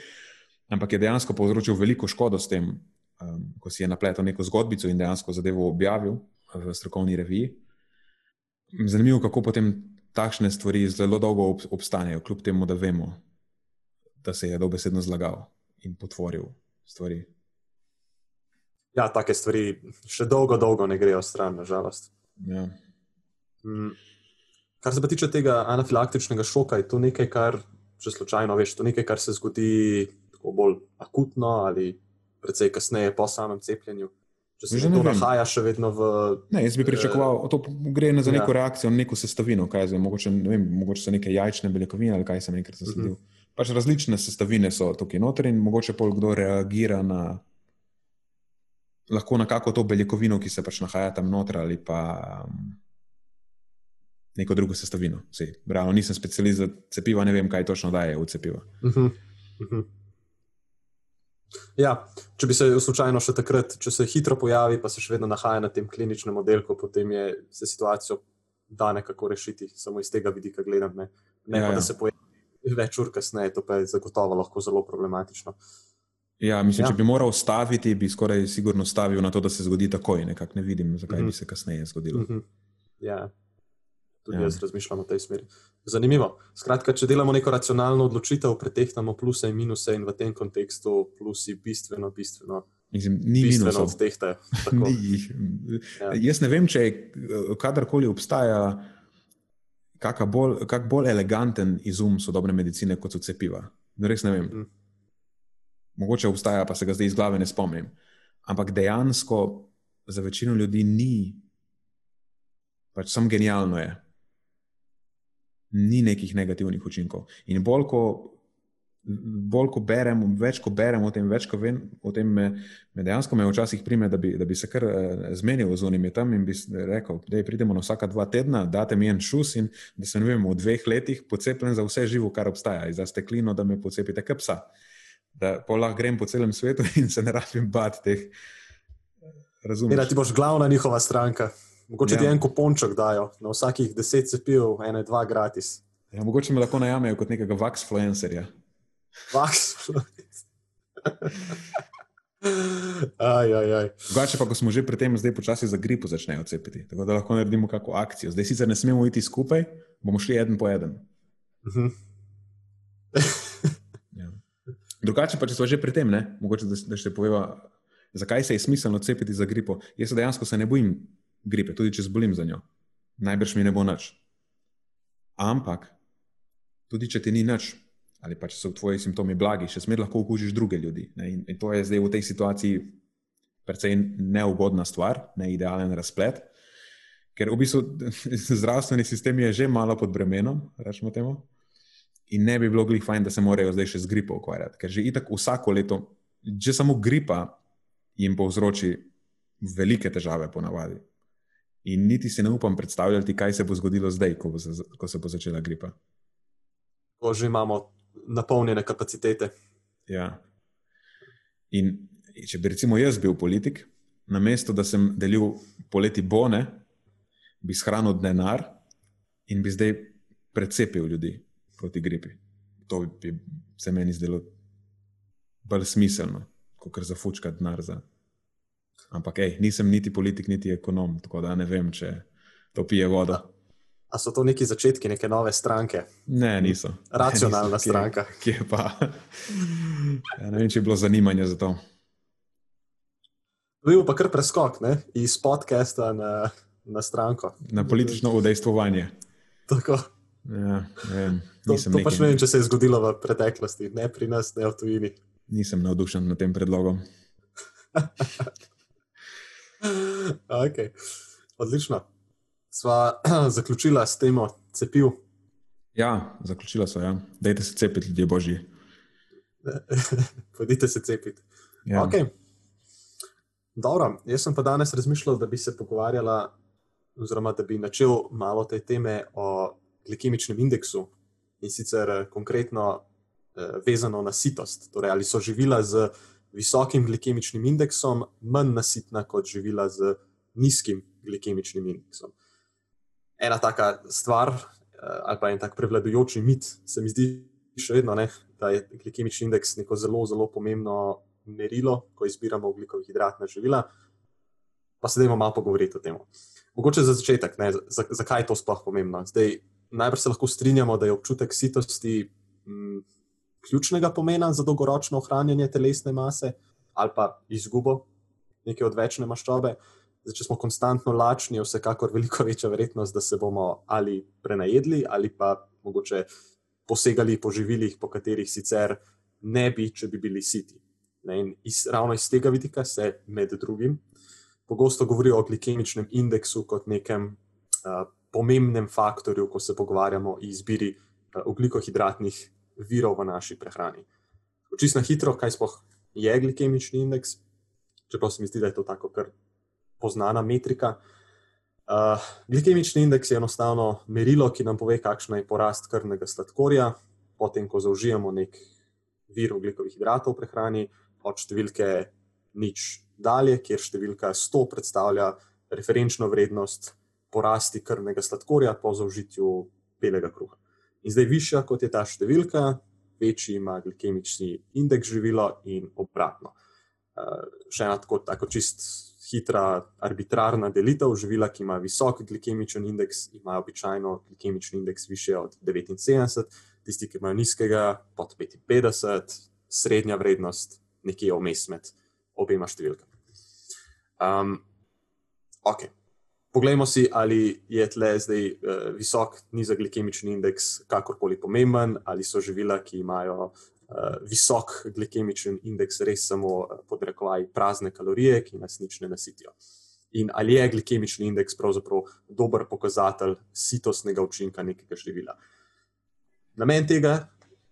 ampak je dejansko povzročil veliko škodo s tem, um, ko si je napletel neko zgodbico in dejansko zadevo objavil v strokovni reviji. Zanimivo, kako potem takšne stvari zelo dolgo obstanejo, kljub temu, da vemo, da se je dobesedno zlagal in potvoril stvari. Ja, take stvari še dolgo, dolgo ne grejo stran, nažalost. Ja. Mm. Kar se pa tiče tega anafilaktičnega šoka, je to nekaj, kar, če slučajno veš, to nekaj, kar se zgodi tako bolj akutno ali precej kasneje po samem cepljenju. Če se to nahaja še vedno v. Ne, jaz bi pričakoval, da uh, gre za neko ja. reakcijo, neko sestavino, kaj je, mogoče, vem, mogoče so neke jajčne beljakovine ali kaj sem enkrat zasledil. Uh -huh. Pač različne sestavine so tukaj noter in mogoče pol kdo reagira na. Lahko na kako to beljakovino, ki se pač nahaja tam noter, ali pa um, neko drugo sestavino. Sej, realno nisem specialist za cepiva, ne vem, kaj točno daje v cepiva. Uh -huh. Uh -huh. Ja, če bi se slučajno še takrat, če se hitro pojavi, pa se še vedno nahaja na tem kliničnem oddelku, potem je se situacijo da nekako rešiti, samo iz tega vidika gledam. Ne, ne ja, pa, da ja. se pojavi več ur kasneje, to pa je zagotovo lahko zelo problematično. Ja, mislim, ja. če bi moral staviti, bi skoraj sigurno stavil na to, da se zgodi takoj. Nekako ne vidim, zakaj mm -hmm. bi se kasneje zgodilo. Mm -hmm. Ja, tudi ja. jaz razmišljam v tej smeri. Zanimivo. Skratka, če delamo neko racionalno odločitev, pretehtamo pluse in minuse, in v tem kontekstu plusi bistveno, bistveno. Mislim, ni minus od teh. Ja. Jaz ne vem, če je kadarkoli obstaja kak bolj, kak bolj eleganten izum sodobne medicine kot so cepiva. Res ne vem. Mm. Mogoče obstaja, pa se ga zdaj iz glave ne spomnim. Ampak dejansko za večino ljudi ni, pač samo genialno je ni nekih negativnih učinkov. In bolj ko, bolj ko berem, več ko berem o tem, več ko vem o tem, me, me dejansko me včasih prime, da bi, da bi se kar uh, zmenil z unimi tam in bi rekel, da pridemo na vsaka dva tedna, date mi en šus in da se ne vem, v dveh letih pocepljen za vse živo, kar obstaja, za steklino, da me pocepite kapsa. Da lahko grem po celem svetu in se ne rabim bati teh. Razumem. Ti boš glavna njihova stranka. Mogoče ja. ti en kuponček dajo, na vsakih deset cepiv, ena, dva gratis. Ja, mogoče me lahko najamejo kot nekega vaksfluencerja. Vaksfluencer. Drugače pa, ko smo že pri tem, zdaj počasi za gripo začnejo cepiti. Tako da lahko naredimo kakšno akcijo. Zdaj sicer ne smemo iti skupaj, bomo šli en po en. Uh -huh. ja. Drugače pa, če smo že pri tem, ne? mogoče da, da še poveva, zakaj se je smiselno cepiti za gripo. Jaz dejansko se ne bojim gripe, tudi če zbolim za njo. Najbrž mi ne bo nič. Ampak, tudi če ti ni nič, ali pa če so tvoji simptomi blagi, še smer lahko okužiš druge ljudi. In, in to je zdaj v tej situaciji precej neugodna stvar, ne idealen razplet. Ker v bistvu zdravstveni sistem je že malo pod bremenom, rečemo temu, in ne bi bilo glih fajn, da se morajo zdaj še z gripo ukvarjati. Ker že itak vsako leto, že samo gripa jim povzroči velike težave, ponavadi. In niti si ne upam predstavljati, kaj se bo zgodilo zdaj, ko, bo se, ko se bo začela gripa. Ko že imamo napolnjene kapacitete. Ja. In če bi recimo jaz bil politik, na mesto, da sem delil poleti bone, bi shranil denar in bi zdaj precepil ljudi proti gripi. To bi se meni zdelo bolj smiselno, kot za fučka denar za. Ampak, ej, nisem niti politik, niti ekonom, tako da ne vem, če to pije vodo. A so to neki začetki neke nove stranke? Ne, niso. Racionalna niso. stranka. Kje, kje pa? Ja, ne vem, če je bilo zanimanje za to. Bil pa kar preskok ne? iz podcasta na, na stranko. Na politično udejstvovanje. Tako. Ja, vem, to to pač ne vem, če se je zgodilo v preteklosti, ne pri nas, ne v tujini. Nisem navdušen nad tem predlogom. okay. Odlično. Sva zaključila s temo cepiv. Ja, zaključila so. Ja. Dajte se cepiti, ljudje božji. Pojdite se cepiti. Ja. Okay. Dobro, jaz sem pa danes razmišljal, da bi se pogovarjala, oziroma da bi načel malo te teme o glikemičnem indeksu in sicer eh, konkretno eh, vezano na sitost. Torej, ali so živila z visokim glikemičnim indeksom manj nasitna kot živila z nizkim glikemičnim indeksom. Ena taka stvar, ali pa en tak prevladujoči mit, se mi zdi še vedno, ne, da je glikemični indeks neko zelo, zelo pomembno merilo, ko izbiramo ugljikov hidratna živila. Pa se dajmo malo pogovoriti o tem. Mogoče za začetek, ne, zakaj je to sploh pomembno. Zdaj, najbrž se lahko strinjamo, da je občutek sitosti m, ključnega pomena za dolgoročno ohranjanje telesne mase ali pa izgubo neke odvečne maščobe. Zdaj, če smo konstantno lačni, je vsekakor veliko večja verjetnost, da se bomo ali prenajedli ali pa mogoče posegali po živilih, po katerih sicer ne bi, če bi bili siti. Ne, in iz, ravno iz tega vidika se med drugim pogosto govori o glikemičnem indeksu kot nekem uh, pomembnem faktorju, ko se pogovarjamo o izbiri uh, ugljikohidratnih virov v naši prehrani. Čisto na hitro, kaj sploh je glikemični indeks, čeprav se mi zdi, da je to tako kar poznana metrika. Uh, glikemični indeks je enostavno merilo, ki nam pove, kakšna je porast krvnega sladkorja, potem, ko zaužijemo nek vir ugljikovih hidratov v prehrani, od številke nič dalje, kjer številka 100 predstavlja referenčno vrednost porasti krvnega sladkorja po zaužitju belega kruha. In zdaj, višja kot je ta številka, večji ima glikemični indeks živila in obratno. Uh, še ena tako, tako čist hitra, arbitrarna delitev živila, ki ima visok glikemičen indeks, ima običajno glikemični indeks više od 79, tisti, ki imajo nizkega, pod 55, srednja vrednost, nekje vmes med obema številkama. Um, ok. Poglejmo si, ali je tle zdaj uh, visok, nizek glikemični indeks kakorkoli pomemben, ali so živila, ki imajo uh, visok glikemični indeks, res samo uh, podrekovaj prazne kalorije, ki nas nič ne nasitijo. In ali je glikemični indeks pravzaprav dober pokazatelj sitostnega učinka nekega živila. Namen tega,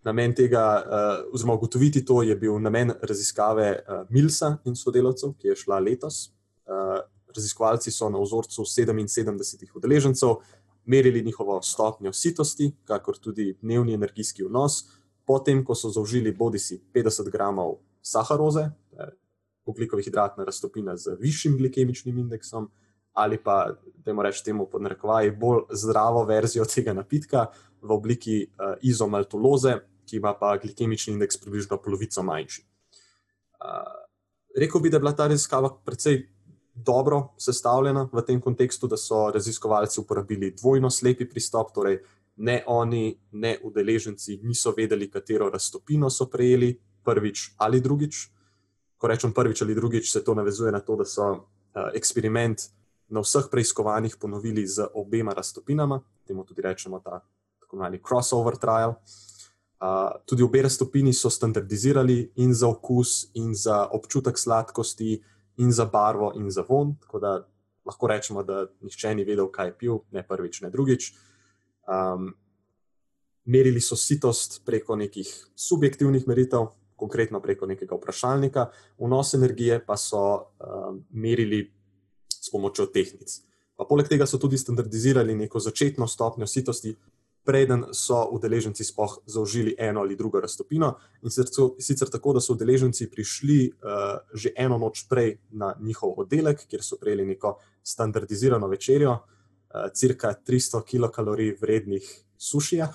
namen tega uh, oziroma ugotoviti to, je bil namen raziskave uh, Milsa in sodelavcev, ki je šla letos. Uh, raziskovalci so na vzorcu 77 udeležencev merili njihovo stopnjo sitosti, kakor tudi dnevni energijski vnos, potem, ko so zaužili bodi si 50 gramov saharoze, ugljikovih hidratna raztopina z višjim glikemičnim indeksom, ali pa, da jim rečemo temu pod narekovaji, bolj zdravo verzijo tega napitka v obliki uh, izomaltoloze, ki ima pa glikemični indeks približno polovico manjši. Uh, rekel bi, da je bila ta raziskava precej dobro sestavljena v tem kontekstu, da so raziskovalci uporabili dvojno slepi pristop, torej ne oni, ne udeleženci niso vedeli, katero raztopino so prejeli, prvič ali drugič. Ko rečem prvič ali drugič, se to navezuje na to, da so uh, eksperiment na vseh preiskovanjih ponovili z obema raztopinama, temu tudi rečemo ta tako imenovani crossover trial. Uh, tudi obe raztopini so standardizirali in za okus, in za občutek sladkosti, in za barvo, in za von. Tako da lahko rečemo, da nihče ni vedel, kaj je pil, ne prvič, ne drugič. Um, merili so sitost preko nekih subjektivnih meritev, konkretno preko nekega vprašalnika, vnos energije pa so um, merili s pomočjo tehnic. Pa poleg tega so tudi standardizirali neko začetno stopnjo sitosti, preden so udeleženci spoh zaužili eno ali drugo raztopino. In sicer tako, da so udeleženci prišli uh, že eno noč prej na njihov oddelek, kjer so prejeli neko standardizirano večerjo, uh, cirka 300 kilokalorij vrednih sušija.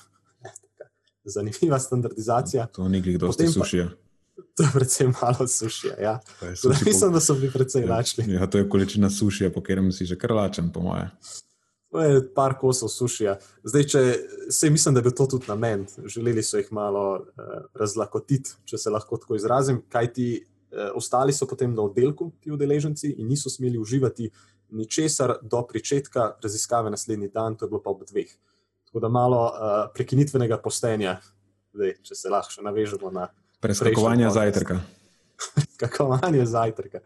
Zanimiva standardizacija. To ni nekaj, kdo ste sušija. To je predvsem malo sušija. Ja. Mislim, da so bili precej ja. lačni. Ja, to je količina sušija, po katerem si že kar lačen, po moje. To je par kosov sušija. Zdaj, če se mislim, da bi to tudi namen, želeli so jih malo uh, razlakotiti, če se lahko tako izrazim, kaj ti uh, ostali so potem na oddelku, ti udeleženci, in niso smeli uživati ničesar do začetka raziskave naslednji dan, to je bilo pa ob dveh. Tako da malo uh, prekinitvenega postenja, zdaj, če se lahko navežemo na. Preskakovanje zajtrka. Preskakovanje zajtrka.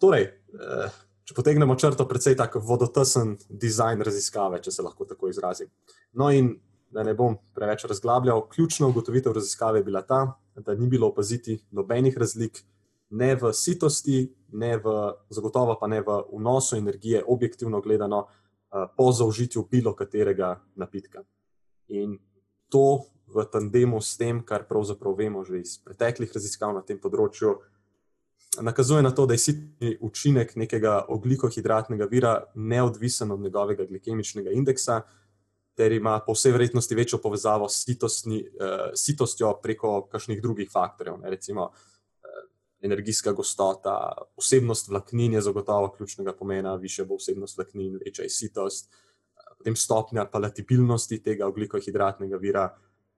Torej, uh, če potegnemo črto, precej tako vodotesen dizajn raziskave, če se lahko tako izrazim. No, in da ne bom preveč razglabljal, ključna ugotovitev raziskave je bila ta, da ni bilo opaziti nobenih razlik, ne v sitosti, ne v zagotovo pa ne v vnosu energije, objektivno gledano, po zaužitju bilo katerega napitka. In to v tandemu s tem, kar pravzaprav vemo že iz preteklih raziskav na tem področju, nakazuje na to, da je sitni učinek nekega oglikohidratnega vira neodvisen od njegovega glikemičnega indeksa, ter ima po vsej verjetnosti večjo povezavo s sitostni, uh, sitostjo preko kakšnih drugih faktorjev, ne, recimo uh, energijska gostota, vsebnost vlaknin je zagotovo ključnega pomena, više bo vsebnost vlaknin, večja je sitost, uh, potem stopnja palatibilnosti tega oglikohidratnega vira.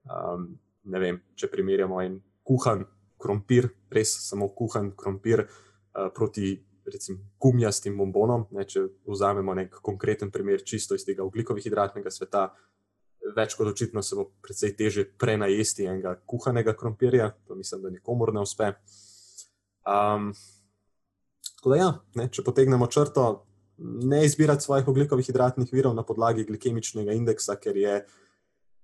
Um, ne vem, če primerjamo en kuhan krompir, res samo kuhan krompir uh, proti recimo, gumijastim bombonom. Ne, če vzamemo nek konkreten primer čisto iz tega ugljikovihidratnega sveta, več kot očitno se bo precej teže prenajesti enega kuhanega krompirja, to mislim, da nikomor ne uspe. Um, da ja, ne, če potegnemo črto, ne izbirati svojih ugljikovihidratnih virov na podlagi glikemičnega indeksa, ker je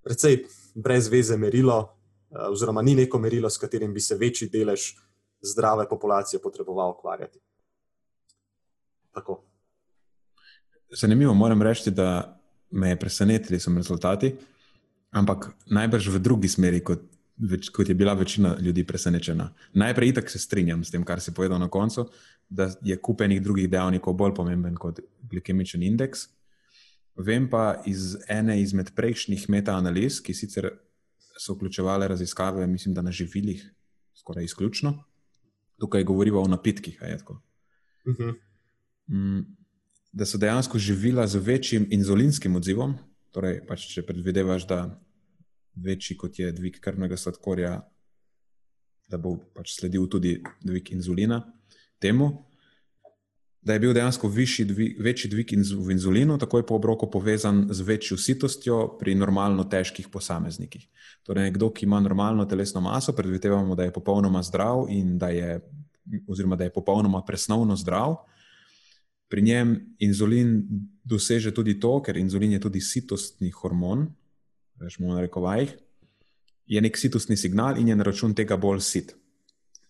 precej brez veze merilo, oziroma ni neko merilo, s katerim bi se večji delež zdrave populacije potreboval ukvarjati. Tako. Zanimivo, moram reči, da me je presenetili so rezultati, ampak najbrž v drugi smeri, kot, več, kot je bila večina ljudi presenečena. Najprej itak se strinjam s tem, kar si povedal na koncu, da je kupenih drugih dejavnikov bolj pomemben kot glikemičen indeks. Vem pa iz ene izmed prejšnjih metaanaliz, ki sicer so vključevale raziskave, mislim, da na živilih, skoraj izključno. Tukaj govorimo o napitkih. Uh mhm. -huh. Mm, da so dejansko živila z večjim inzulinskim odzivom, torej, pač, če predvidevaš, da večji kot je dvig krvnega sladkorja, da bo pač sledil tudi dvig inzulina temu da je bil dejansko dvig, večji dvig v inzulinu, takoj po obroku povezan z večjo sitostjo pri normalno težkih posameznikih. Torej, nekdo, ki ima normalno telesno maso, predvidevamo, da je popolnoma zdrav in da je, oziroma da je popolnoma presnovno zdrav. Pri njem inzulin doseže tudi to, ker inzulin je tudi sitostni hormon, rečemo na rekovajih, je nek sitostni signal in je na račun tega bolj sit.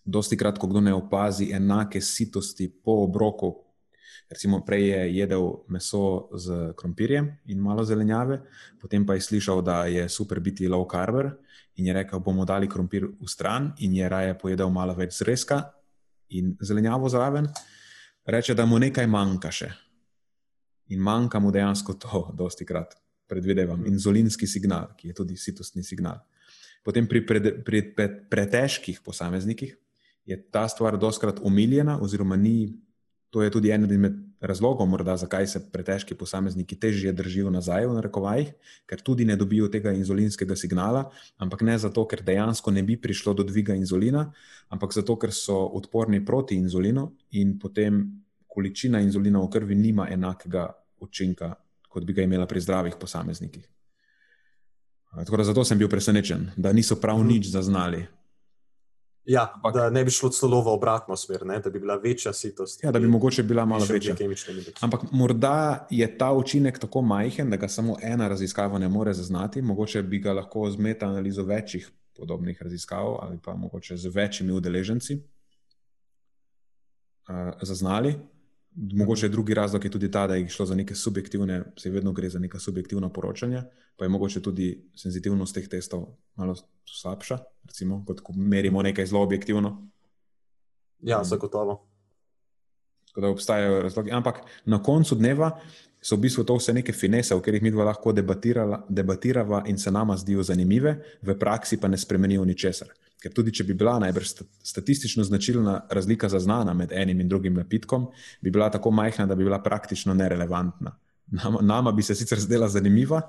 Dosti krat, ko kdo ne opazi enake sitosti po obroku, recimo prej je jedel meso z krompirjem in malo zelenjave, potem pa je slišal, da je super biti low carb in je rekel, bomo dali krompir v stran in je raje pojedel malo več zrezka in zelenjavo zraven, reče, da mu nekaj manjka še. In manjka mu dejansko to, dosti krat, predvidevam, inzulinski signal, ki je tudi sitostni signal. Potem pri, pri, pri, pri pretežkih posameznikih, je ta stvar doskrat umiljena, oziroma ni. To je tudi eden izmed razlogov, morda, zakaj se pretežki posamezniki težje držijo nazaj, v narekovajih, ker tudi ne dobijo tega inzulinskega signala, ampak ne zato, ker dejansko ne bi prišlo do dviga inzulina, ampak zato, ker so odporni proti inzulinu in potem količina inzulina v krvi nima enakega učinka, kot bi ga imela pri zdravih posameznikih. Tako da zato sem bil presenečen, da niso prav nič zaznali. Ja, Ampak, da ne bi šlo celo v obratno smer, ne? da bi bila večja sitost. Ja, da bi mogoče bila malo večja. Ampak morda je ta učinek tako majhen, da ga samo ena raziskava ne more zaznati. Mogoče bi ga lahko z metaanalizo večjih podobnih raziskav ali pa mogoče z večjimi udeleženci uh, zaznali. Mogoče drugi razlog je tudi ta, da je šlo za neke subjektivne, se vedno gre za neka subjektivna poročanja, pa je mogoče tudi senzitivnost teh testov malo slabša, recimo, kot ko merimo nekaj zelo objektivno. Ja, zagotovo. Tako da obstajajo razlogi. Ampak na koncu dneva so v bistvu to vse neke finese, o katerih mi dva lahko debatirava in se nama zdijo zanimive, v praksi pa ne spremenijo ničesar. Ker tudi, če bi bila najbrž statistično značilna razlika zaznana med enim in drugim napitkom, bi bila tako majhna, da bi bila praktično nerelevantna. Nama, nama bi se sicer zdela zanimiva.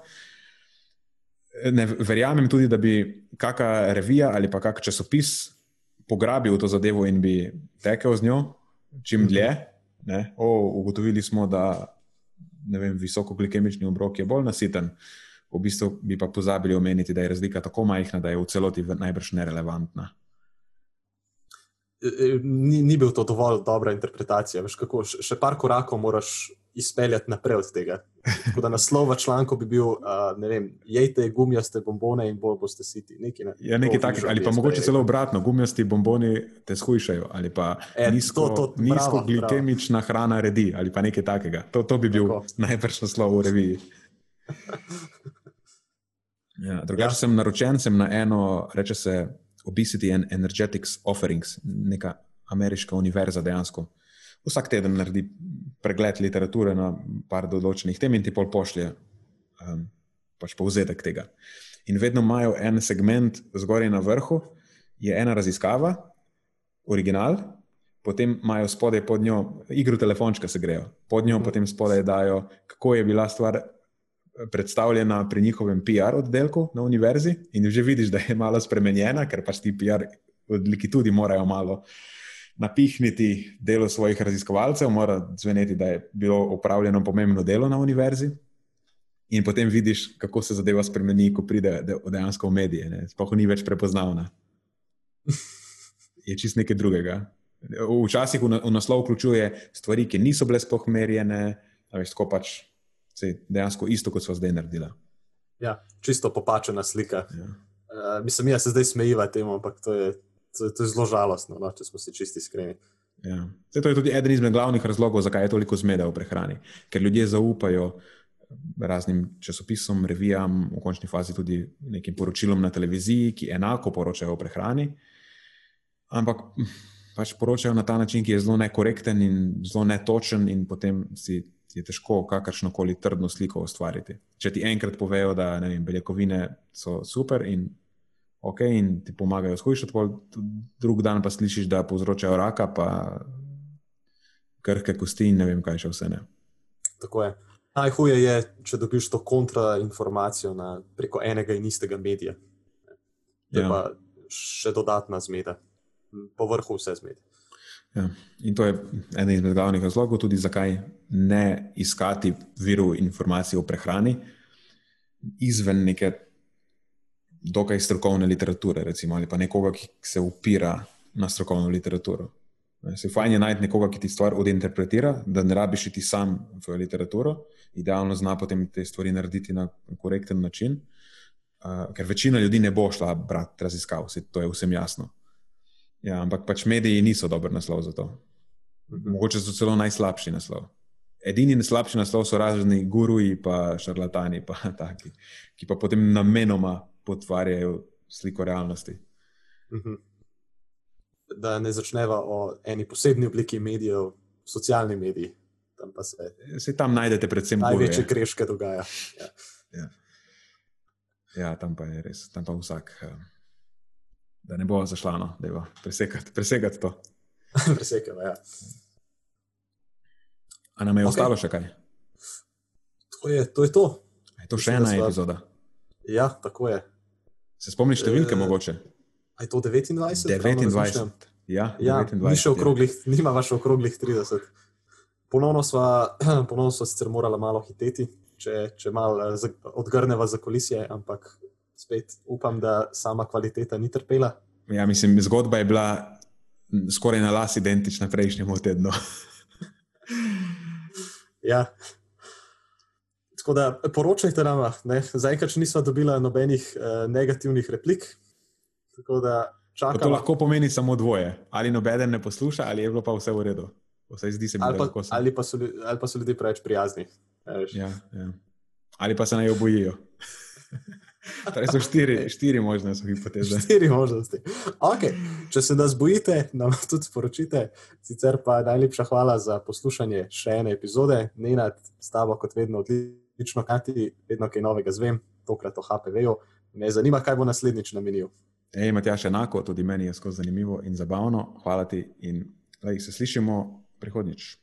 Ne, verjamem tudi, da bi kakšna revija ali pa kakšen časopis pograbil to zadevo in bi tekel z njo čim dlje. O, ugotovili smo, da vem, visokoglikemični obrok je bolj nasiten v bistvu bi pa pozabili omeniti, da je razlika tako majhna, da je v celoti najbrž nerelevantna. E, e, ni, ni bil to dovolj dobra interpretacija. Veš, kako, še par korakov moraš izpeljati naprej od tega. Tako da naslov v članku bi bil: uh, vem, Jejte gumijaste bombone in bolj boste siti. Nekaj, na, ja, nekaj takega. Ali pa mogoče celo obratno, gumijasti bomboni te shujšajo, ali pa e, nizko, to, to, nizko bravo, glikemična bravo. hrana redi, ali pa nekaj takega. To, to bi bil najbrž naslov v reviji. Ja, drugače ja. sem naročen sem na eno, reče se Obesity and Energetics Offerings, neka ameriška univerza dejansko. Vsak teden naredi pregled literature na par določenih tem in ti pol pošlje um, pač povzetek tega. In vedno imajo en segment zgoraj na vrhu, je ena raziskava, original, potem imajo spodaj pod njo igro telefončka, se grejo, pod njo potem spodaj dajo, kako je bila stvar predstavljena pri njihovem PR oddelku na univerzi. In že vidiš, da je malo spremenjena, ker pač ti PR oddelki tudi morajo malo napihniti delo svojih raziskovalcev, mora zveneti, da je bilo upravljeno pomembno delo na univerzi. In potem vidiš, kako se zadeva spremeni, ko pride dejansko v medije. Sploh ni več prepoznavna. Je čist nekaj drugega. Včasih v naslov vključuje stvari, ki niso bile sploh merjene, veš, tako pač dejansko isto, kot smo zdaj naredili. Ja, čisto popačena slika. Ja. Uh, mislim, da se zdaj smejiva temu, ampak to je, to, to je zelo žalostno, no, če smo si čisti iskreni. Ja. To je tudi eden izmed glavnih razlogov, zakaj je toliko zmede v prehrani. Ker ljudje zaupajo raznim časopisom, revijam, v končni fazi tudi nekim poročilom na televiziji, ki enako poročajo o prehrani. Ampak pač poročajo na ta način, ki je zelo nekorekten in zelo netočen, in potem si je težko kakršno koli trdno sliko ustvariti. Če ti enkrat povejo, da vem, beljakovine so super in ok, in ti pomagajo shujšati, drug dan pa slišiš, da povzročajo raka, pa krhke kosti in ne vem, kaj še vse ne. Tako je. Najhuje je, če dobiš to kontrainformacijo preko enega in istega medija. Je ja. pa še dodatna zmeda, po vrhu vse zmede. Ja. In to je eden izmed glavnih razlogov, tudi zakaj ne iskati virov informacij o prehrani izven neke dokaj strokovne literature, recimo, ali pa nekoga, ki se upira na strokovno literaturo. Se fajn je najti nekoga, ki ti stvar odinterpretira, da ne rabiš ti sam v literaturo, idealno zna potem te stvari narediti na korekten način, uh, ker večina ljudi ne bo šla brati raziskav, se to je vsem jasno. Ja, ampak pač mediji niso dober naslov za to. Mhm. Mogoče so celo najslabši naslov. Edini najslabši naslov so razni guruji, pa šarlatani, pa taki, ki pa potem namenoma potvarjajo sliko realnosti. Mhm. Da ne začneva o eni posebni obliki medijev, socialni mediji. Tam pa se, se tam najdete, predvsem največje greške dogaja. Ja. Ja. ja, tam pa je res, tam pa vsak. Uh, da ne bo zašla, no, da je presekati, presekati to. Presekati, ja. A nam je okay. ostalo še kaj? To je to. Je to. Je to še ena sva... epizoda. Ja, tako je. Se spomniš številke, e... mogoče? Je to 29? 29. Ja, ja 29, ni še okroglih, ja. nima več okroglih 30. Ponovno smo sicer morali malo hiteti, če, če malo eh, odgrneva za kolisije, ampak spet upam, da sama kvaliteta ni trpela. Ja, mislim, zgodba je bila skoraj na las identična prejšnjemu tednu. ja. Tako da poročajte nam, zaenkrat nismo dobili nobenih uh, negativnih replik. To lahko pomeni samo dvoje. Ali noben ne posluša, ali je bilo pa vse v redu. Se ali, pa, ali, pa so, ali pa so ljudje preveč prijazni. Ja, ja. Ali pa se naj obojijo. Torej so štiri, štiri možnosti, hipoteze. Štiri možnosti. Okay. Če se nas bojite, nam tudi sporočite. Sicer pa najlepša hvala za poslušanje še ene epizode. Nenad, s tabo kot vedno odlično, kati, vedno kaj novega zvem, tokrat o HPV-ju. Me zanima, kaj bo naslednjič namenil. Ej, Matjaš, enako, tudi meni je skozi zanimivo in zabavno. Hvala ti in lej, se slišimo prihodnjič.